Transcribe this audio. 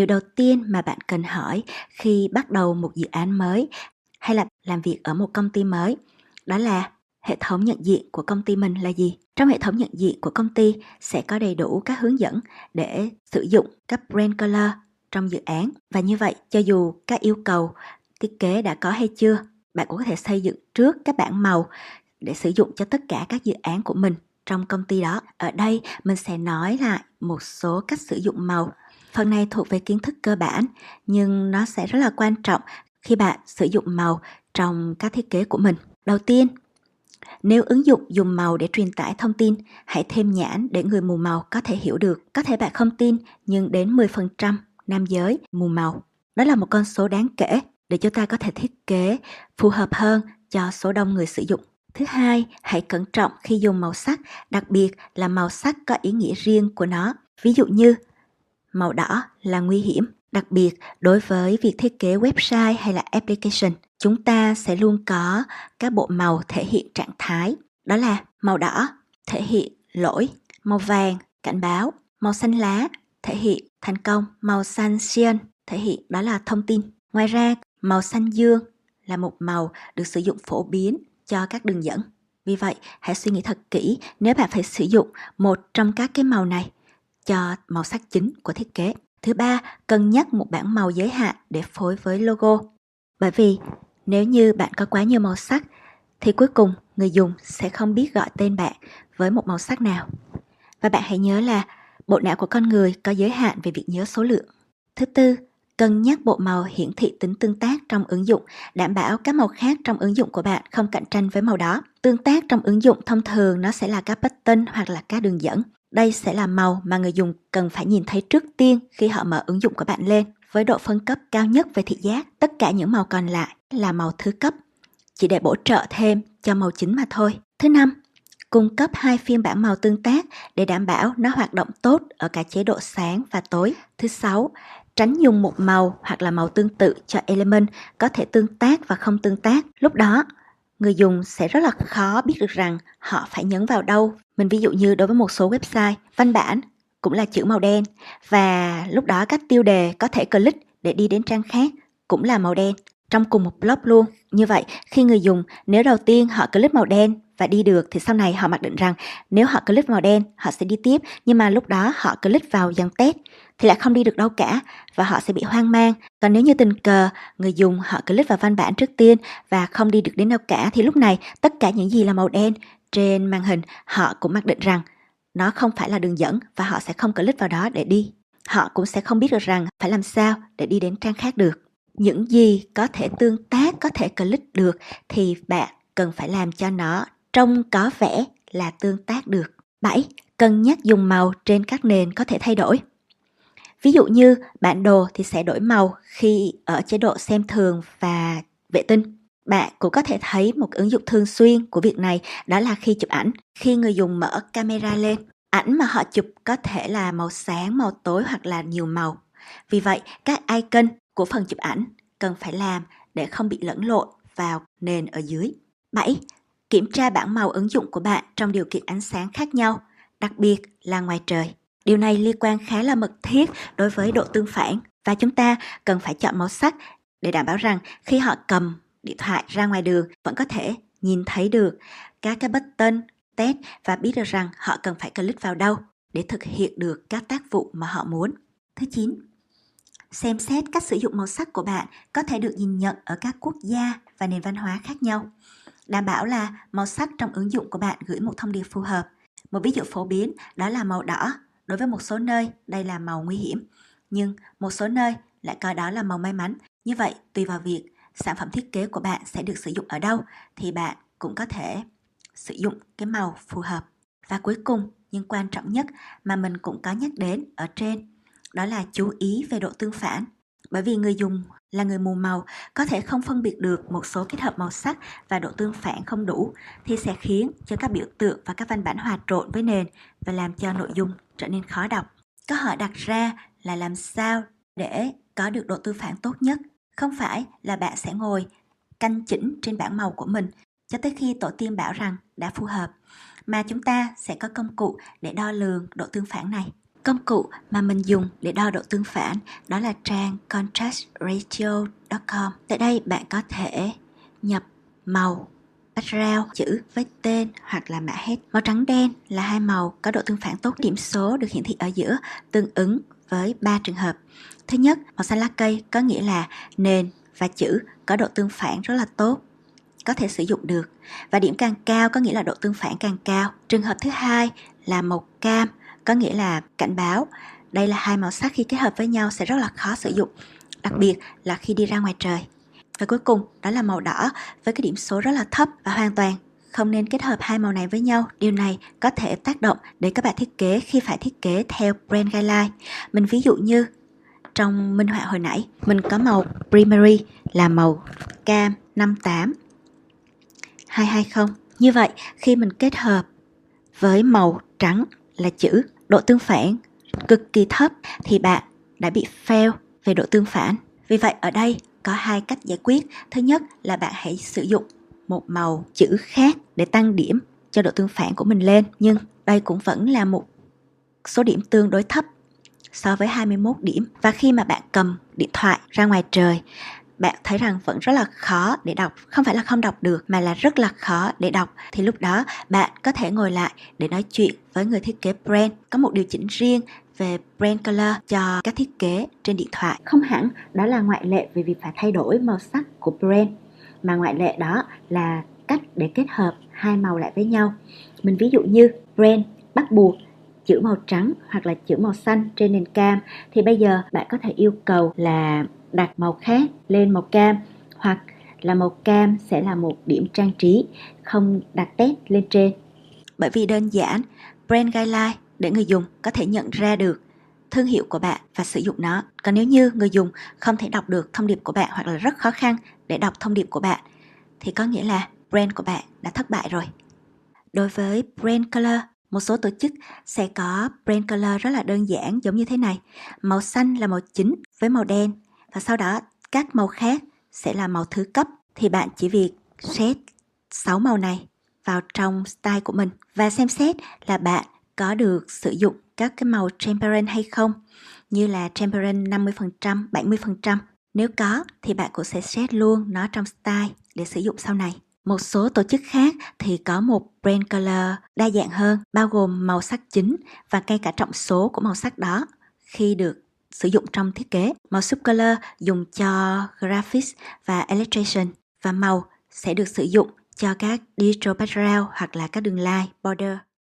điều đầu tiên mà bạn cần hỏi khi bắt đầu một dự án mới hay là làm việc ở một công ty mới, đó là hệ thống nhận diện của công ty mình là gì? Trong hệ thống nhận diện của công ty sẽ có đầy đủ các hướng dẫn để sử dụng các brand color trong dự án. Và như vậy, cho dù các yêu cầu thiết kế đã có hay chưa, bạn cũng có thể xây dựng trước các bảng màu để sử dụng cho tất cả các dự án của mình trong công ty đó. Ở đây, mình sẽ nói lại một số cách sử dụng màu phần này thuộc về kiến thức cơ bản nhưng nó sẽ rất là quan trọng khi bạn sử dụng màu trong các thiết kế của mình đầu tiên nếu ứng dụng dùng màu để truyền tải thông tin, hãy thêm nhãn để người mù màu có thể hiểu được. Có thể bạn không tin, nhưng đến 10% nam giới mù màu. Đó là một con số đáng kể để chúng ta có thể thiết kế phù hợp hơn cho số đông người sử dụng. Thứ hai, hãy cẩn trọng khi dùng màu sắc, đặc biệt là màu sắc có ý nghĩa riêng của nó. Ví dụ như màu đỏ là nguy hiểm, đặc biệt đối với việc thiết kế website hay là application. Chúng ta sẽ luôn có các bộ màu thể hiện trạng thái. Đó là màu đỏ thể hiện lỗi màu vàng cảnh báo màu xanh lá thể hiện thành công màu xanh cyan thể hiện đó là thông tin. Ngoài ra màu xanh dương là một màu được sử dụng phổ biến cho các đường dẫn. Vì vậy hãy suy nghĩ thật kỹ nếu bạn phải sử dụng một trong các cái màu này cho màu sắc chính của thiết kế thứ ba cân nhắc một bảng màu giới hạn để phối với logo bởi vì nếu như bạn có quá nhiều màu sắc thì cuối cùng người dùng sẽ không biết gọi tên bạn với một màu sắc nào. Và bạn hãy nhớ là bộ não của con người có giới hạn về việc nhớ số lượng. Thứ tư, cân nhắc bộ màu hiển thị tính tương tác trong ứng dụng, đảm bảo các màu khác trong ứng dụng của bạn không cạnh tranh với màu đó. Tương tác trong ứng dụng thông thường nó sẽ là các button hoặc là các đường dẫn. Đây sẽ là màu mà người dùng cần phải nhìn thấy trước tiên khi họ mở ứng dụng của bạn lên với độ phân cấp cao nhất về thị giác. Tất cả những màu còn lại là màu thứ cấp, chỉ để bổ trợ thêm cho màu chính mà thôi. Thứ năm, cung cấp hai phiên bản màu tương tác để đảm bảo nó hoạt động tốt ở cả chế độ sáng và tối. Thứ sáu, tránh dùng một màu hoặc là màu tương tự cho element có thể tương tác và không tương tác. Lúc đó, người dùng sẽ rất là khó biết được rằng họ phải nhấn vào đâu. Mình ví dụ như đối với một số website, văn bản cũng là chữ màu đen và lúc đó các tiêu đề có thể click để đi đến trang khác cũng là màu đen trong cùng một blog luôn. Như vậy, khi người dùng nếu đầu tiên họ click màu đen và đi được thì sau này họ mặc định rằng nếu họ click màu đen họ sẽ đi tiếp nhưng mà lúc đó họ click vào dòng test thì lại không đi được đâu cả và họ sẽ bị hoang mang. Còn nếu như tình cờ người dùng họ click vào văn bản trước tiên và không đi được đến đâu cả thì lúc này tất cả những gì là màu đen trên màn hình họ cũng mặc định rằng nó không phải là đường dẫn và họ sẽ không click vào đó để đi. Họ cũng sẽ không biết được rằng phải làm sao để đi đến trang khác được. Những gì có thể tương tác, có thể click được thì bạn cần phải làm cho nó trông có vẻ là tương tác được. 7. Cân nhắc dùng màu trên các nền có thể thay đổi. Ví dụ như bản đồ thì sẽ đổi màu khi ở chế độ xem thường và vệ tinh. Bạn cũng có thể thấy một ứng dụng thường xuyên của việc này đó là khi chụp ảnh. Khi người dùng mở camera lên, ảnh mà họ chụp có thể là màu sáng, màu tối hoặc là nhiều màu. Vì vậy, các icon của phần chụp ảnh cần phải làm để không bị lẫn lộn vào nền ở dưới. 7. Kiểm tra bảng màu ứng dụng của bạn trong điều kiện ánh sáng khác nhau, đặc biệt là ngoài trời. Điều này liên quan khá là mật thiết đối với độ tương phản và chúng ta cần phải chọn màu sắc để đảm bảo rằng khi họ cầm điện thoại ra ngoài đường vẫn có thể nhìn thấy được các cái button test và biết được rằng họ cần phải click vào đâu để thực hiện được các tác vụ mà họ muốn. Thứ 9. Xem xét cách sử dụng màu sắc của bạn có thể được nhìn nhận ở các quốc gia và nền văn hóa khác nhau. Đảm bảo là màu sắc trong ứng dụng của bạn gửi một thông điệp phù hợp. Một ví dụ phổ biến đó là màu đỏ. Đối với một số nơi, đây là màu nguy hiểm. Nhưng một số nơi lại coi đó là màu may mắn. Như vậy, tùy vào việc sản phẩm thiết kế của bạn sẽ được sử dụng ở đâu thì bạn cũng có thể sử dụng cái màu phù hợp. Và cuối cùng, nhưng quan trọng nhất mà mình cũng có nhắc đến ở trên, đó là chú ý về độ tương phản. Bởi vì người dùng là người mù màu có thể không phân biệt được một số kết hợp màu sắc và độ tương phản không đủ thì sẽ khiến cho các biểu tượng và các văn bản hòa trộn với nền và làm cho nội dung trở nên khó đọc. Câu hỏi đặt ra là làm sao để có được độ tương phản tốt nhất không phải là bạn sẽ ngồi canh chỉnh trên bảng màu của mình cho tới khi tổ tiên bảo rằng đã phù hợp, mà chúng ta sẽ có công cụ để đo lường độ tương phản này. Công cụ mà mình dùng để đo độ tương phản đó là trang contrastratio.com. Tại đây bạn có thể nhập màu background chữ với tên hoặc là mã hết. Màu trắng đen là hai màu có độ tương phản tốt. Điểm số được hiển thị ở giữa tương ứng với ba trường hợp. Thứ nhất, màu xanh lá cây có nghĩa là nền và chữ có độ tương phản rất là tốt có thể sử dụng được và điểm càng cao có nghĩa là độ tương phản càng cao. Trường hợp thứ hai là màu cam có nghĩa là cảnh báo. Đây là hai màu sắc khi kết hợp với nhau sẽ rất là khó sử dụng, đặc biệt là khi đi ra ngoài trời. Và cuối cùng đó là màu đỏ với cái điểm số rất là thấp và hoàn toàn không nên kết hợp hai màu này với nhau. Điều này có thể tác động đến các bạn thiết kế khi phải thiết kế theo brand guideline. Mình ví dụ như trong minh họa hồi nãy, mình có màu primary là màu cam 58 220. Như vậy, khi mình kết hợp với màu trắng là chữ độ tương phản cực kỳ thấp thì bạn đã bị fail về độ tương phản. Vì vậy ở đây có hai cách giải quyết. Thứ nhất là bạn hãy sử dụng một màu chữ khác để tăng điểm cho độ tương phản của mình lên. Nhưng đây cũng vẫn là một số điểm tương đối thấp so với 21 điểm. Và khi mà bạn cầm điện thoại ra ngoài trời, bạn thấy rằng vẫn rất là khó để đọc. Không phải là không đọc được, mà là rất là khó để đọc. Thì lúc đó, bạn có thể ngồi lại để nói chuyện với người thiết kế brand. Có một điều chỉnh riêng về brand color cho các thiết kế trên điện thoại. Không hẳn đó là ngoại lệ về việc phải thay đổi màu sắc của brand, mà ngoại lệ đó là cách để kết hợp hai màu lại với nhau. Mình ví dụ như brand bắt buộc chữ màu trắng hoặc là chữ màu xanh trên nền cam, thì bây giờ bạn có thể yêu cầu là đặt màu khác lên màu cam, hoặc là màu cam sẽ là một điểm trang trí, không đặt test lên trên. Bởi vì đơn giản, brand guideline để người dùng có thể nhận ra được thương hiệu của bạn và sử dụng nó. Còn nếu như người dùng không thể đọc được thông điệp của bạn hoặc là rất khó khăn để đọc thông điệp của bạn, thì có nghĩa là brand của bạn đã thất bại rồi. Đối với brand color một số tổ chức sẽ có brand color rất là đơn giản giống như thế này màu xanh là màu chính với màu đen và sau đó các màu khác sẽ là màu thứ cấp thì bạn chỉ việc set 6 màu này vào trong style của mình và xem xét là bạn có được sử dụng các cái màu transparent hay không như là transparent 50%, 70%. Nếu có thì bạn cũng sẽ set luôn nó trong style để sử dụng sau này. Một số tổ chức khác thì có một brand color đa dạng hơn, bao gồm màu sắc chính và ngay cả trọng số của màu sắc đó khi được sử dụng trong thiết kế. Màu subcolor dùng cho graphics và illustration và màu sẽ được sử dụng cho các digital background hoặc là các đường line border.